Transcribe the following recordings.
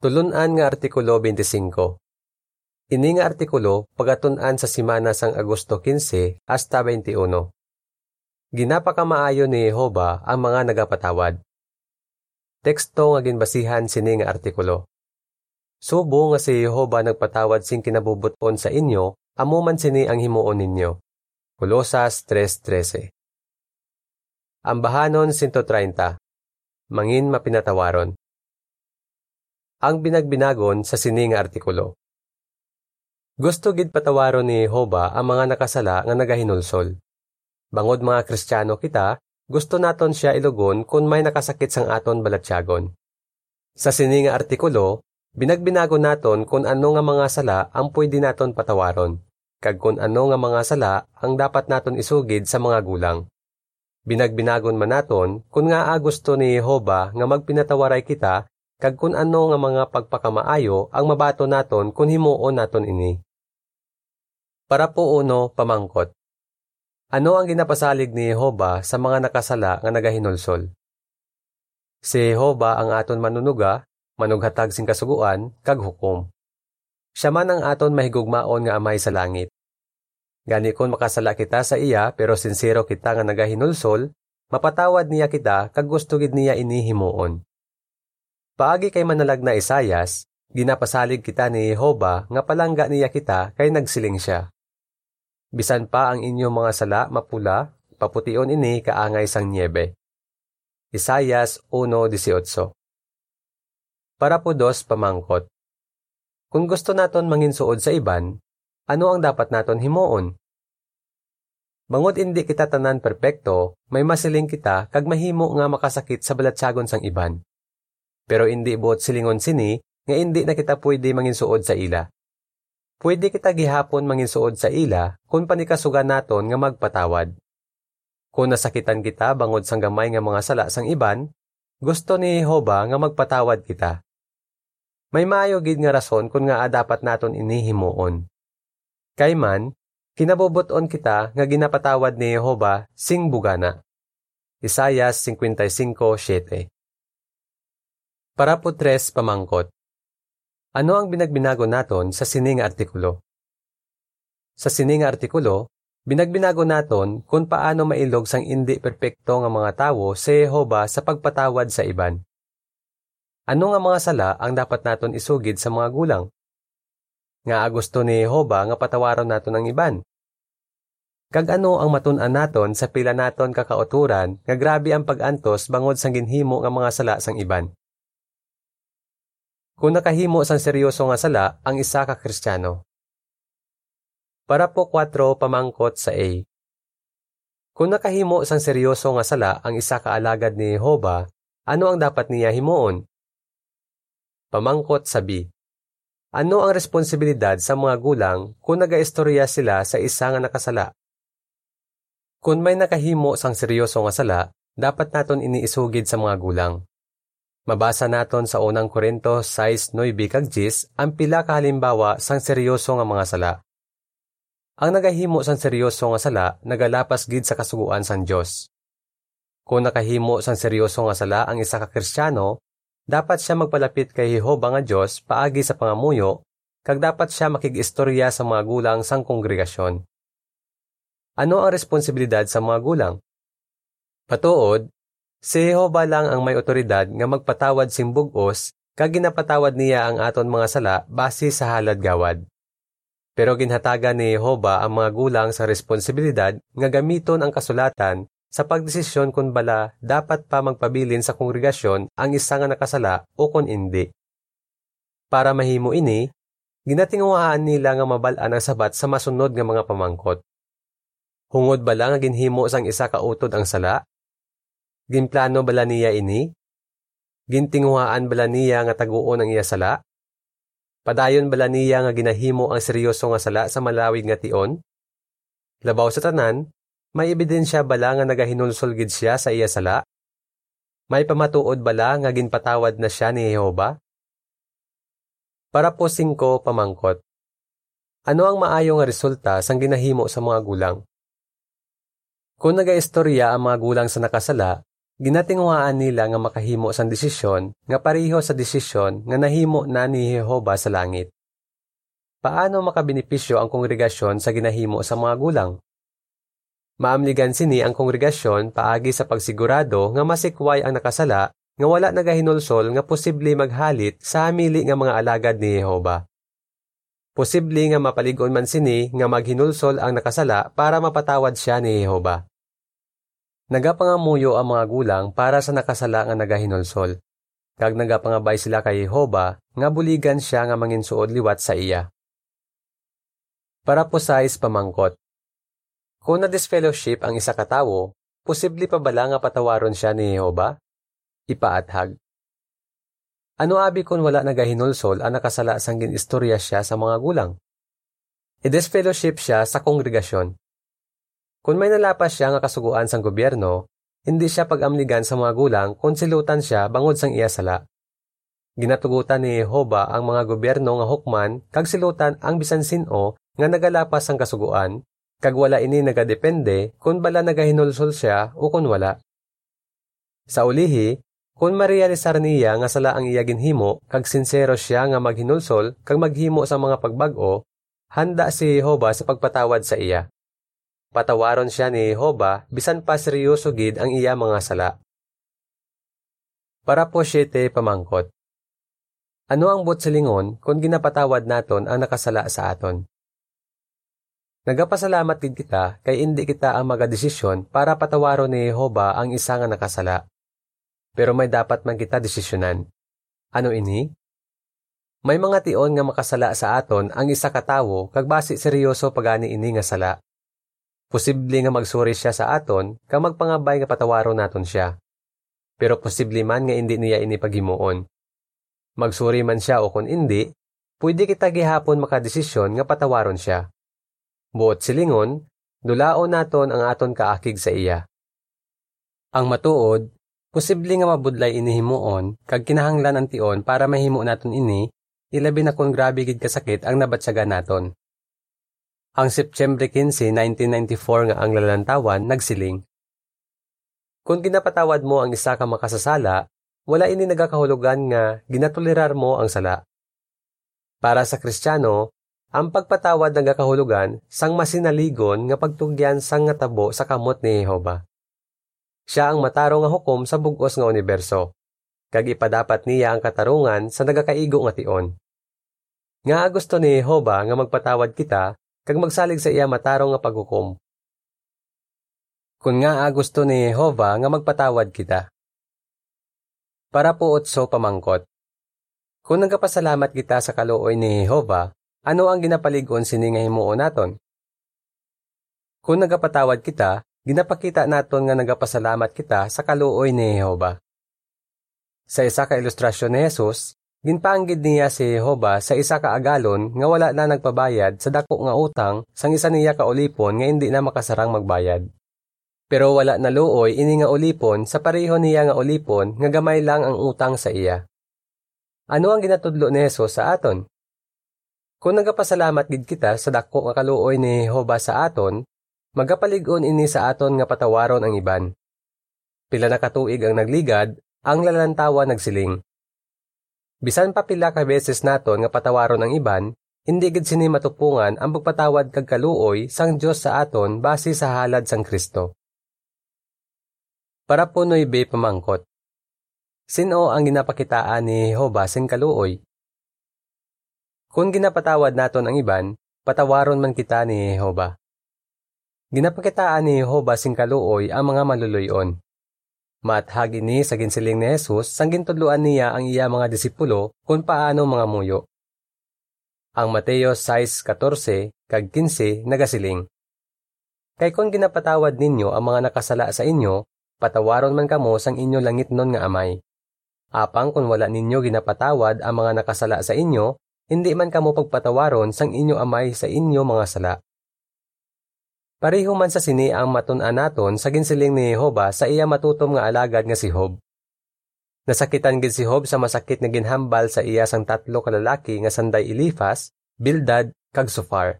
Tulunan nga Artikulo 25 Ini nga artikulo pagatunan sa simana sang Agosto 15 hasta 21. Ginapakamaayo ni Jehova ang mga nagapatawad. Teksto nga ginbasihan sini nga artikulo. Subo nga si Jehova nagpatawad sing kinabubuton sa inyo, amo man sini ang himuon ninyo. Kolosas 3.13 Ang bahanon 130 Mangin mapinatawaron Ang binagbinagon sa sini nga artikulo. Gusto gid patawaron ni Jehova ang mga nakasala nga nagahinulsol. Bangod mga Kristiyano kita, gusto naton siya ilugon kung may nakasakit sang aton balatyagon. Sa sini nga artikulo, binagbinago naton kung ano nga mga sala ang pwede naton patawaron, kag kung ano nga mga sala ang dapat naton isugid sa mga gulang. Binagbinagon man naton kung nga gusto ni Jehova nga magpinatawaray kita kag kung ano nga mga pagpakamaayo ang mabato naton kung himuon naton ini. Para po uno, pamangkot. Ano ang ginapasalig ni Jehova sa mga nakasala nga nagahinulsol? Si Jehova ang aton manunuga, manughatag sing kasuguan, kag hukom. Siya man ang aton mahigugmaon nga amay sa langit. Gani kon makasala kita sa iya pero sincero kita nga nagahinulsol, mapatawad niya kita kag gusto gid niya inihimuon. Paagi kay manalag na Isayas, ginapasalig kita ni Jehova nga palangga niya kita kay nagsiling siya. Bisan pa ang inyong mga sala mapula, papution ini kaangay sang niebe. Isayas 1.18 Para po dos pamangkot. Kung gusto naton manginsuod sa iban, ano ang dapat naton himuon? Bangod hindi kita tanan perpekto, may masiling kita kag mahimo nga makasakit sa balatsagon sang iban. Pero hindi buot silingon sini nga hindi na kita pwede manginsuod sa ila. Pwede kita gihapon manginsuod sa ila kung panikasugan naton nga magpatawad. Kung nasakitan kita bangod sang gamay nga mga sala sang iban, gusto ni Jehova nga magpatawad kita. May maayo gid nga rason kung nga dapat naton inihimuon. Kay man, kinabubuton kita nga ginapatawad ni Jehova sing bugana. Isayas 55:7 Para po tres pamangkot. Ano ang binagbinago naton sa sining artikulo? Sa sining artikulo, binagbinago naton kung paano mailog sang indi perpekto nga mga tawo sa Jehova sa pagpatawad sa iban. Ano nga mga sala ang dapat naton isugid sa mga gulang? Nga gusto ni Jehova nga patawaron naton ang iban. Kag ano ang matun-an naton sa pila naton kakauturan nga grabe ang pag-antos bangod sang ginhimo nga mga sala sang iban. Kung nakahimo sang seryoso nga sala ang isa ka Kristiyano. Para po 4 pamangkot sa A. Kung nakahimo sang seryoso nga sala ang isa ka alagad ni Jehova, ano ang dapat niya himuon? Pamangkot sa B. Ano ang responsibilidad sa mga gulang kung nagaistorya sila sa isa nga nakasala? Kung may nakahimo sang seryoso nga sala, dapat naton iniisugid sa mga gulang. Mabasa naton sa unang Korinto 6:9 kag 10 ang pila ka halimbawa sang seryoso nga mga sala. Ang nagahimo sang seryoso nga sala nagalapas gid sa kasuguan sang Dios. Kung nakahimo sang seryoso nga sala ang isa ka Kristiyano, dapat siya magpalapit kay Jehova nga Dios paagi sa pangamuyo, kag dapat siya makig-istorya sa mga gulang sang kongregasyon. Ano ang responsibilidad sa mga gulang? Patuod, Si Jehova lang ang may otoridad nga magpatawad sing bugos kag ginapatawad niya ang aton mga sala base sa halad gawad. Pero ginhatagan ni Jehova ang mga gulang sa responsibilidad nga gamiton ang kasulatan sa pagdesisyon kung bala dapat pa magpabilin sa kongregasyon ang isa nga nakasala o kung hindi. Para mahimo ini, ginatinguhaan nila nga mabalaan ang sabat sa masunod nga mga pamangkot. Hungod bala nga ginhimo sang isa ka utod ang sala? Ginplano bala niya ini? Gintinguhaan bala niya nga taguon ang iya sala? Padayon bala niya nga ginahimo ang seryoso nga sala sa malawig nga tion? Labaw sa tanan, may ebidensya bala nga nagahinulsol gid siya sa iya sala? May pamatuod bala nga ginpatawad na siya ni Jehova? Para po singko pamangkot. Ano ang maayo nga resulta sang ginahimo sa mga gulang? Kung nagaistorya ang mga gulang sa nakasala, Ginatingwaan nila nga makahimo sang desisyon nga pareho sa desisyon nga nahimo na ni Jehova sa langit. Paano makabenepisyo ang kongregasyon sa ginahimo sa mga gulang? Maamligan sini ang kongregasyon paagi sa pagsigurado nga masikway ang nakasala nga wala nagahinulsol nga posible maghalit sa hamili nga mga alagad ni Jehova. Posible nga mapaligon man sini nga maghinulsol ang nakasala para mapatawad siya ni Jehova. Nagapangamuyo ang mga gulang para sa nakasala nga nagahinulsol. Kag nagapangabay sila kay Jehova nga buligan siya nga manginsuod liwat sa iya. Para po size pamangkot. Kung na-disfellowship ang isa katawo, posible pa bala nga patawaron siya ni Jehova? Ipaathag. Ano abi kung wala nagahinulsol ang nakasala sang ginistorya siya sa mga gulang? I-disfellowship siya sa kongregasyon. Kung may nalapas siya nga kasuguan sang gobyerno, hindi siya pagamligan sa mga gulang kung silutan siya bangod sang iya sala. Ginatugutan ni Jehova ang mga gobyerno nga hukman kag silutan ang bisan sino nga nagalapas sang kasuguan kag wala ini nagadepende kung bala nagahinulsol siya o kung wala. Sa ulihi, kung marealisar niya nga sala ang iya ginhimo kag sincero siya nga maghinulsol kag maghimo sa mga pagbag-o, handa si Jehova sa pagpatawad sa iya. Patawaron siya ni Jehova bisan pa seryoso gid ang iya mga sala. Para po siyete pamangkot. Ano ang butsilingon kung ginapatawad naton ang nakasala sa aton? Nagapasalamat gid kita kay indi kita ang magadesisyon para patawaron ni Jehova ang isa nga nakasala. Pero may dapat man kita desisyonan. Ano ini? May mga tion nga makasala sa aton ang isa ka tawo kag base seryoso pagani ini nga sala. Posible nga magsuri siya sa aton kag magpangabay nga patawaron naton siya. Pero posible man nga hindi niya ini paghimuon. Magsuri man siya o kung hindi, pwede kita gihapon makadesisyon nga patawaron siya. Buot silingon, dulaon naton ang aton kaakig sa iya. Ang matuod, posible nga mabudlay inihimuon kag kinahanglan ang tion para mahimo naton ini, ilabi na kung grabe gid kasakit ang nabatsaga naton. Ang September 15, 1994 nga ang lalantawan nagsiling. Kung ginapatawad mo ang isa ka makasasala, wala ini nagakahulugan nga ginatolerar mo ang sala. Para sa Kristiyano, ang pagpatawad nagakahulugan sang masinaligon nga pagtugyan sang nga tabo sa kamot ni Jehova. Siya ang mataro nga hukom sa bugos nga universo. Kag ipadapat niya ang katarungan sa nagakaigo nga tion. Nga gusto ni Jehova nga magpatawad kita kag magsalig sa iya matarong nga paghukom. Kung nga gusto ni Jehova nga magpatawad kita. Para po so pamangkot. Kung nagapasalamat kita sa kaluoy ni Jehova, ano ang ginapaligon sini nga himuon naton? Kung nagapatawad kita, ginapakita naton nga nagapasalamat kita sa kaluoy ni Jehova. Sa isa ka ilustrasyon ni Jesus, Ginpanggid niya si Jehova sa isa ka agalon nga wala na nagpabayad sa dako nga utang sang isa niya ka ulipon nga hindi na makasarang magbayad. Pero wala na luoy ini nga ulipon sa pareho niya nga ulipon nga gamay lang ang utang sa iya. Ano ang ginatudlo ni Jesus sa aton? Kung nagapasalamat gid kita sa dako nga kaluoy ni Jehova sa aton, magapalig-on ini sa aton nga patawaron ang iban. Pila na katuig ang nagligad, ang lalantawa nagsiling. Bisan pa pila ka beses naton nga patawaron ang iban, hindi gid sini matupungan ang pagpatawad kag kaluoy sang Dios sa aton base sa halad sang Kristo. Para punoy be pamangkot. Sino ang ginapakitaan ni Jehova sing kaluoy? Kung ginapatawad naton ang iban, patawaron man kita ni Jehova. Ginapakitaan ni Jehova sing kaluoy ang mga maluluyon. Mathag ini sa ginsiling ni Jesus sang gintudluan niya ang iya mga disipulo kung paano mga muyo. Ang Mateo 6:14 kag 15 nagasiling. Kay kung ginapatawad ninyo ang mga nakasala sa inyo, patawaron man kamo sang inyo langit nun nga amay. Apang kung wala ninyo ginapatawad ang mga nakasala sa inyo, hindi man kamo pagpatawaron sang inyo amay sa inyo mga sala. Pareho man sa sini ang matun-an naton sa ginsiling ni Jehova sa iya matutom nga alagad nga si Job. Nasakitan gid si Job sa masakit nga ginhambal sa iya sang tatlo ka lalaki nga sanday Ilifas, Bildad, kag Sofar.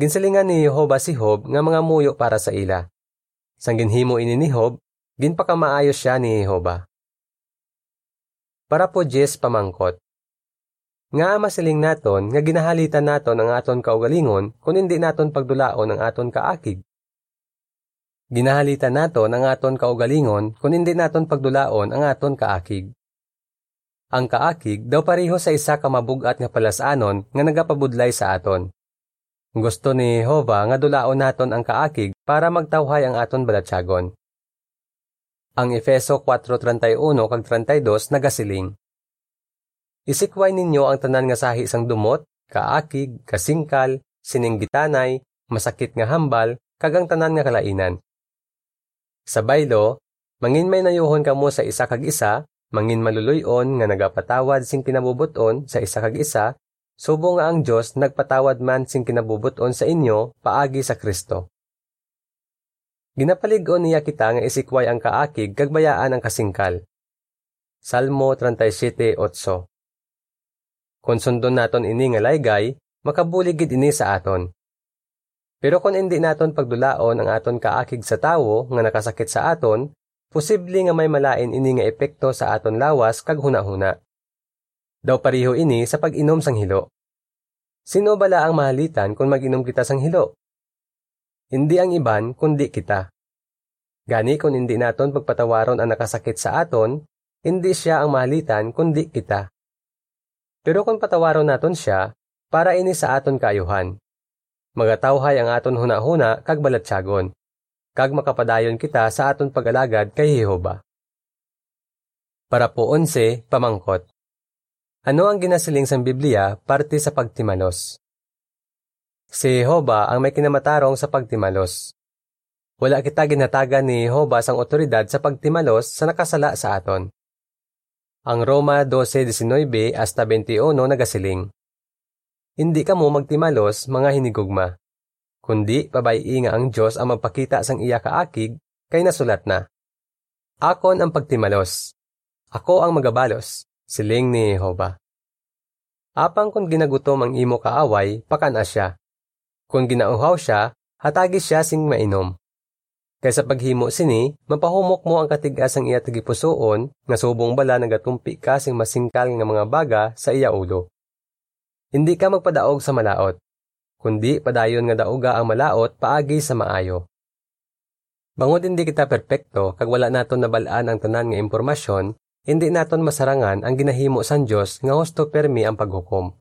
Ginsilingan ni Jehova si Job nga mga muyo para sa ila. Sang ginhimo ini ni Job, ginpakamaayos siya ni Jehova. Para po Jes pamangkot. Nga masiling naton nga ginahalitan naton ang aton kaugalingon kung hindi naton pagdulaon ang aton kaakig. Ginahalitan naton ang aton kaugalingon kung hindi naton pagdulaon ang aton kaakig. Ang kaakig daw pareho sa isa ka mabugat nga palasanon nga nagapabudlay sa aton. Gusto ni Jehova nga dulaon naton ang kaakig para magtawhay ang aton balatsagon. Ang Efeso 4.31 kag 32 nagasiling. Isikway ninyo ang tanan nga sahi sang dumot, kaakig, kasingkal, sininggitanay, masakit nga hambal, kagang tanan nga kalainan. Sa baylo, mangin may nayuhon kamo sa isa kag isa, mangin maluluyon nga nagapatawad sing kinabubuton sa isa kag isa, subo nga ang Dios nagpatawad man sing kinabubuton sa inyo paagi sa Kristo. Ginapaligon niya kita nga isikway ang kaakig kag bayaan ang kasingkal. Salmo 37:8. Kung sundon naton ini nga laygay, makabuligid ini sa aton. Pero kung hindi naton pagdulaon ang aton kaakig sa tawo nga nakasakit sa aton, posible nga may malain ini nga epekto sa aton lawas kag hunahuna. Daw pariho ini sa pag-inom sang hilo. Sino bala ang mahalitan kung mag-inom kita sang hilo? Hindi ang iban kundi kita. Gani kung hindi naton pagpatawaron ang nakasakit sa aton, hindi siya ang mahalitan kundi kita. Pero kung patawaron naton siya, para ini sa aton kayuhan. Magatawhay ang aton hunahuna kag balatsagon. Kag makapadayon kita sa aton pag-alagad kay Jehova. Para po onse, pamangkot. Ano ang ginasiling sa Biblia parte sa pagtimalos? Si Jehova ang may kinamatarong sa pagtimalos. Wala kita ginatagan ni Jehova sang otoridad sa pagtimalos sa nakasala sa aton. Ang Roma 12:19 hasta 21 nagasiling. Hindi ka mo magtimalos mga hinigugma. Kundi pabayi nga ang Diyos ang magpakita sang iya kaakig kay nasulat na. Akon ang pagtimalos. Ako ang magabalos, siling ni Jehova. Apang kung ginagutom ang imo kaaway, pakana siya. Kung ginauhaw siya, hatagi siya sing mainom. Kaysa paghimo sini, mapahumok mo ang katigas ang iya tagipusoon, nga subong bala nagatumpi ka sing masingkal nga mga baga sa iya ulo. Hindi ka magpadaog sa malaot, kundi padayon nga dauga ang malaot paagi sa maayo. Bangod hindi kita perpekto kag wala naton nabalaan ang tanan nga impormasyon, hindi naton masarangan ang ginahimo san Dios nga husto permi ang paghukom.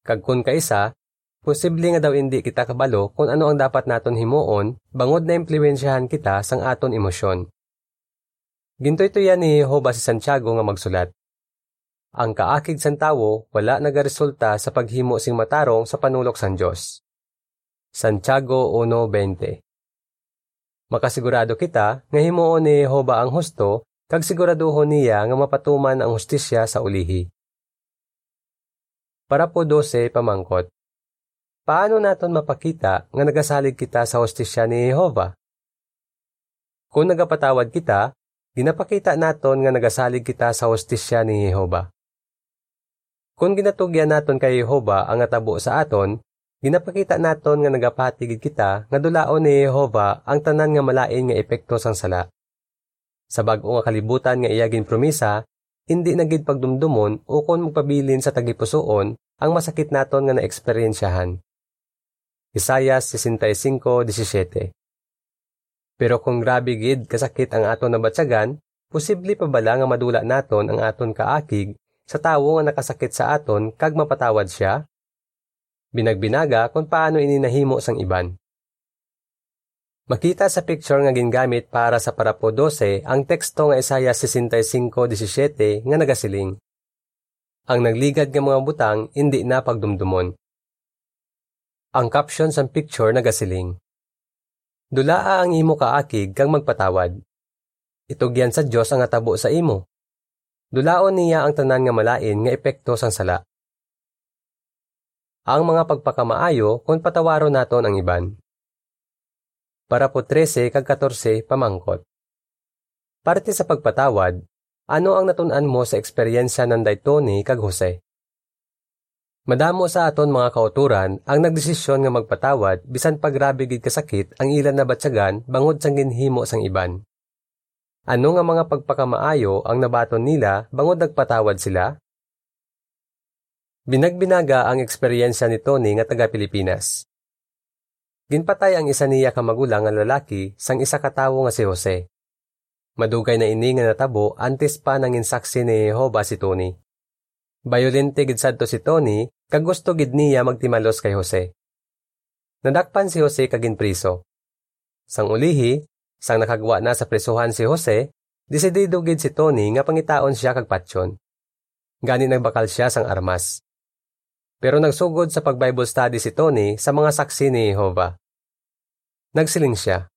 Kag kun kaisa, posible nga daw hindi kita kabalo kung ano ang dapat naton himuon, bangod na impluwensyahan kita sang aton emosyon. Gintoy to yan ni Jehova si Santiago nga magsulat. Ang kaakig san tawo wala nagaresulta sa paghimo sing matarong sa panulok san Dios. Santiago 1:20 Makasigurado kita nga himuon ni Jehova ang husto kag siguraduhon niya nga mapatuman ang hustisya sa ulihi. Para po 12 pamangkot. Paano naton mapakita nga nagasalig kita sa hostisya ni Jehova? Kung nagapatawad kita, ginapakita naton nga nagasalig kita sa hostisya ni Jehova. Kung ginatugyan naton kay Jehova ang atabo sa aton, ginapakita naton nga nagapatigid kita nga dulaon ni Jehova ang tanan nga malain nga epekto sang sala. Sa bag-o nga kalibutan nga iya ginpromisa, hindi na gid pagdumdumon o kon magpabilin sa tagipusoon ang masakit naton nga naeksperyensyahan. Isaiah 65:17 Pero kung grabe gid kasakit ang aton nabatsagan, posible pa bala nga madula naton ang aton kaakig sa tawo nga nakasakit sa aton kag mapatawad siya? Binagbinaga kung paano ini nahimo sang iban. Makita sa picture nga gingamit para sa parapo 12 ang teksto nga Isaiah 65:17 nga nagasiling. Ang nagligad nga mga butang hindi na pagdumdumon. Ang caption sa picture nagasiling. Dulaa ang imo kaakig kang magpatawad. Itugyan sa Dios ang atabo sa imo. Dulaon niya ang tanan nga malain nga epekto sang sala. Ang mga pagpakamaayo kung patawaron naton ang iban. Para po 13 kag 14 pamangkot. Parte sa pagpatawad, ano ang natunan mo sa eksperyensya ng Daytoni kag Jose? Madamo sa aton mga kauturan ang nagdesisyon nga magpatawad bisan pag grabe gid kasakit ang ilan na batsagan bangod sang ginhimo sang iban. Ano nga mga pagpakamaayo ang nabaton nila bangod nagpatawad sila? Binagbinaga ang eksperyensya ni Tony nga taga Pilipinas. Ginpatay ang isa niya ka magulang nga lalaki sang isa ka tawo nga si Jose. Madugay na ini nga natabo antes pa nang insaksi ni Jehova si Tony. Bayolente gid sadto si Tony kag gusto gid niya magtimalos kay Jose. Nadakpan si Jose kagin priso. Sang ulihi, Sang nakagwa na sa presuhan si Jose, desidido gid si Tony nga pangitaon siya kag patyon. Gani nagbakal siya sang armas. Pero nagsugod sa pag-Bible study si Tony sa mga saksi ni Jehovah. Nagsiling siya.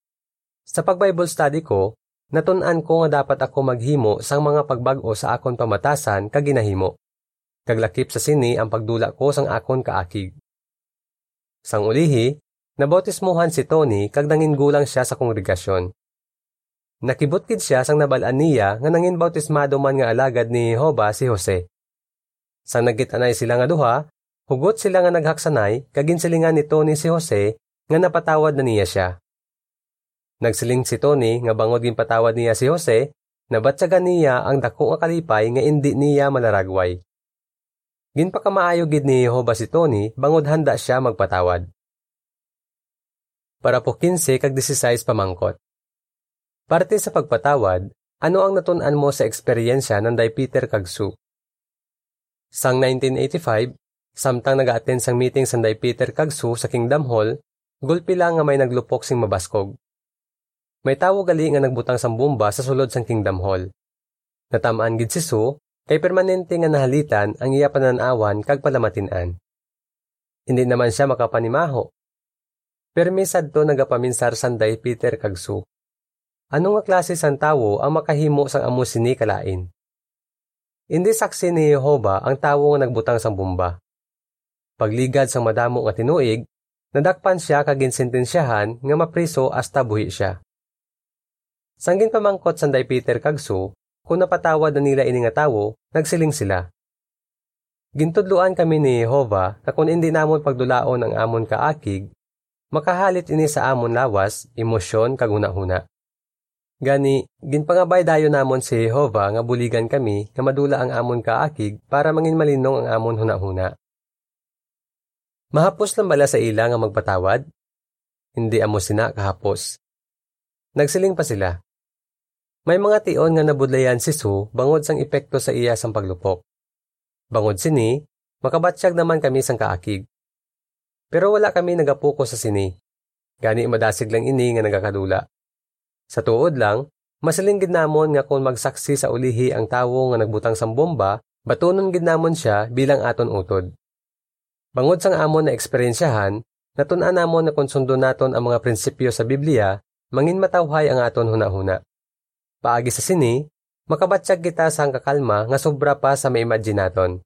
Sa pag-Bible study ko, natun-an ko nga dapat ako maghimo sang mga pagbag-o sa akon pamatasan kag ginahimo. Kaglakip sa sini ang pagdula ko sang akon kaakig. Sang ulihi, Nabautismuhan si Tony kag nangin gulang siya sa kongregasyon. Nakibutkid siya sang nabalaan niya nga nangin bautismado man nga alagad ni Jehovah si Jose. Sang nagitanay sila nga duha, hugot sila nga naghaksanay kagin silingan ni Tony si Jose nga napatawad na niya siya. Nagsiling si Tony nga bangod gin patawad niya si Jose, nabatsagan niya ang dako nga kalipay nga indi niya malaragway. Ginpakamaayo gid ni Jehovah si Tony bangod handa siya magpatawad para po 15 kag 16 pamangkot. Parte sa pagpatawad, ano ang natunan mo sa eksperyensya ng Day Peter kag Sue? Sang 1985, samtang nag-attend sang meeting sa Day Peter kag Sue sa Kingdom Hall, gulpi lang nga may naglupok sing mabaskog. May tawo gali nga nagbutang sang bomba sa sulod sang Kingdom Hall. Natamaan gid si Sue kay permanente nga nahalitan ang iya pananawan kag palamatinan. Hindi naman siya makapanimaho Permisad to nagapaminsar sanday Peter kagsu. Ano nga klase sang tawo ang makahimo sang amo sini kalain? Hindi saksi ni Jehova ang tawo nga nagbutang sang bomba. Pagligad sang madamo nga tinuig, nadakpan siya kag ginsentensyahan nga mapriso hasta buhi siya. Sanggin pamangkot sanday Peter kagsu, kung napatawad na nila ini nga tawo, nagsiling sila. Gintudluan kami ni Jehova na kung hindi namon pagdulaon ang amon kaakig, Makahalit ini sa amon lawas, emosyon kag huna Gani, ginpangabay dayo namon si Jehova nga buligan kami nga madula ang amon kaakig para mangin malinong ang amon huna-huna. Mahapos lang bala sa ila nga magpatawad? Hindi amo sina kahapos. Nagsiling pa sila. May mga tion nga nabudlayan si Su bangod sang epekto sa iya sang paglupok. Bangod sini, makabatsyag naman kami sang kaakig. Pero wala kami nagapuko sa sini. Gani madasig lang ini nga nagakadula. Sa tuod lang, masaling gid namon nga kung magsaksi sa ulihi ang tawo nga nagbutang sang bomba, batunon gid namon siya bilang aton utod. Bangod sang amon na eksperyensyahan, natun-an namon na kung sundo naton ang mga prinsipyo sa Biblia, mangin matawhay ang aton hunahuna. Paagi sa sini, makabatsyag kita sang kakalma nga sobra pa sa maimagine naton.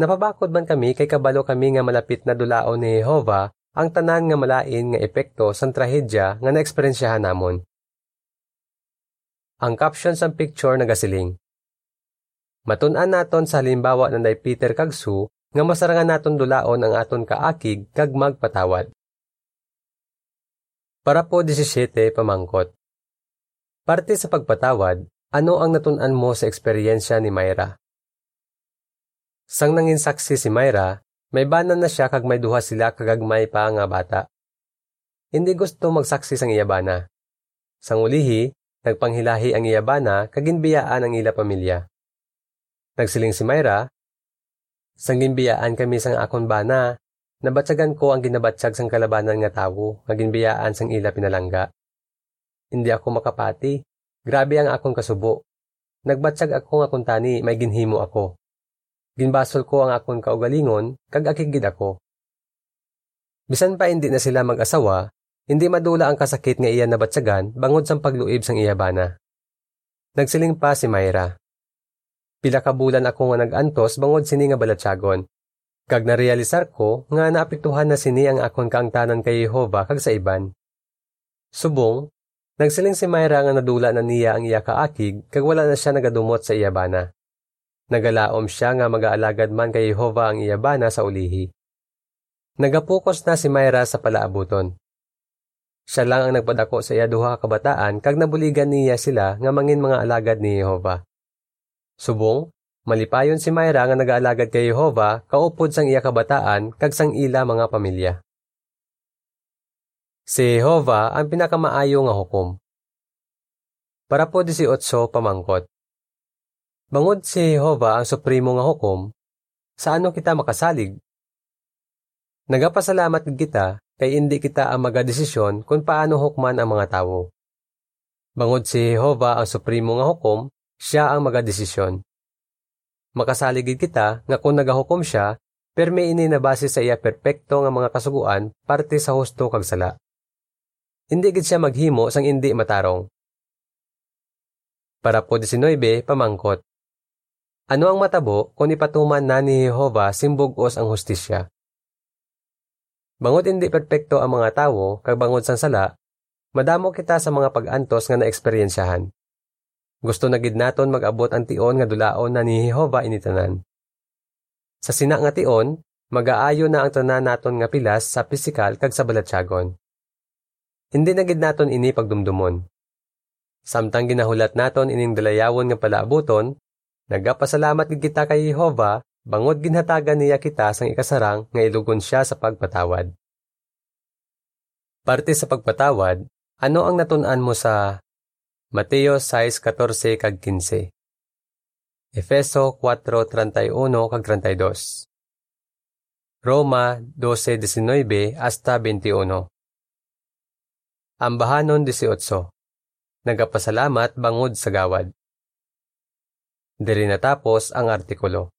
Napabakod man kami kay kabalo kami nga malapit na dulaon ni Jehova ang tanan nga malain nga epekto sa trahedya nga naeksperyensyahan namon. Ang caption sa picture nagasiling. Matun-an naton sa halimbawa ng day Peter kag Sue nga masarangan naton dulaon ang aton kaakig kag magpatawad. Para po 17 pamangkot. Parte sa pagpatawad, ano ang natun-an mo sa eksperyensya ni Myra? Sang nangin saksi si Myra, may banan na siya kag may duha sila kagagmay pa nga bata. Hindi gusto magsaksi sang iyabana. Sang ulihi, nagpanghilahi ang iyabana kag ginbiyaan ang ila pamilya. Nagsiling si Myra, sang ginbiyaan kami sang akon bana, nabatsagan ko ang ginabatsag sang kalabanan nga tawo nga ginbiyaan sang ila pinalangga. Hindi ako makapati. Grabe ang akong kasubo. Nagbatsag ako nga kuntani may ginhimo ako. Ginbasol ko ang akon kaugalingon, kag akigid ako. Bisan pa hindi na sila mag-asawa, hindi madula ang kasakit nga iya nabatsagan bangod sa pagluib sang iyabana. Nagsiling pa si Myra. Pila ka bulan ako nga nag-antos bangod sini nga balatsagon. Kag narealisar ko nga naapektuhan na sini ang akon kaangtanan kay Jehova kag sa iban. Subong, nagsiling si Myra nga nadula na niya ang iya kaakig kag wala na siya nagadumot sa iyabana. Nagalaom siya nga mag-aalagad man kay Jehova ang iyabana sa ulihi. Nagapukos na si Myra sa palaabuton. Siya lang ang nagpadako sa iya duha ka kabataan kag nabuligan niya sila nga mangin mga alagad ni Jehova. Subong, malipayon si Myra nga nagaalagad kay Jehova kaupod sang iya kabataan kag sang ila mga pamilya. Si Jehova ang pinakamaayo nga hukom. Para po 18 pamangkot. Bangod si Jehova ang supremo nga hukom, sa ano kita makasalig? Nagapasalamat kita kay hindi kita ang magadesisyon kung paano hukman ang mga tawo. Bangod si Jehova ang supremo nga hukom, siya ang magadesisyon. Makasaligid kita nga kung nagahukom siya, perme ini na base sa iya perpekto nga mga kasuguan parte sa husto kag sala. Hindi gid siya maghimo sang hindi matarong. Para po 19 pamangkot. Ano ang matabo kung ipatuman na ni Jehova simbugos ang hustisya? Bangod hindi perpekto ang mga tawo, kag bangod sang sala, madamo kita sa mga pag-antos nga naeksperyensyahan. Gusto na gid naton mag-abot ang tion nga dulaon na ni Jehova initanan. Sa sina nga tion, mag-aayo na ang tanan naton nga pilas sa pisikal kag sa balatyagon. Hindi na gid naton ini pagdumdumon. Samtang ginahulat naton ining dalayawon nga palaabuton, Nagapasalamat gid kita kay Jehova, bangod ginhatagan niya kita sang ikasarang nga ilugon siya sa pagpatawad. Parte sa pagpatawad, ano ang natun-an mo sa Mateo 6:14 kag 15? Efeso 4:31 kag 32. Roma 12:19 hasta 21. Ambahanon 18. Nagapasalamat bangod sa gawad. Diri natapos ang artikulo.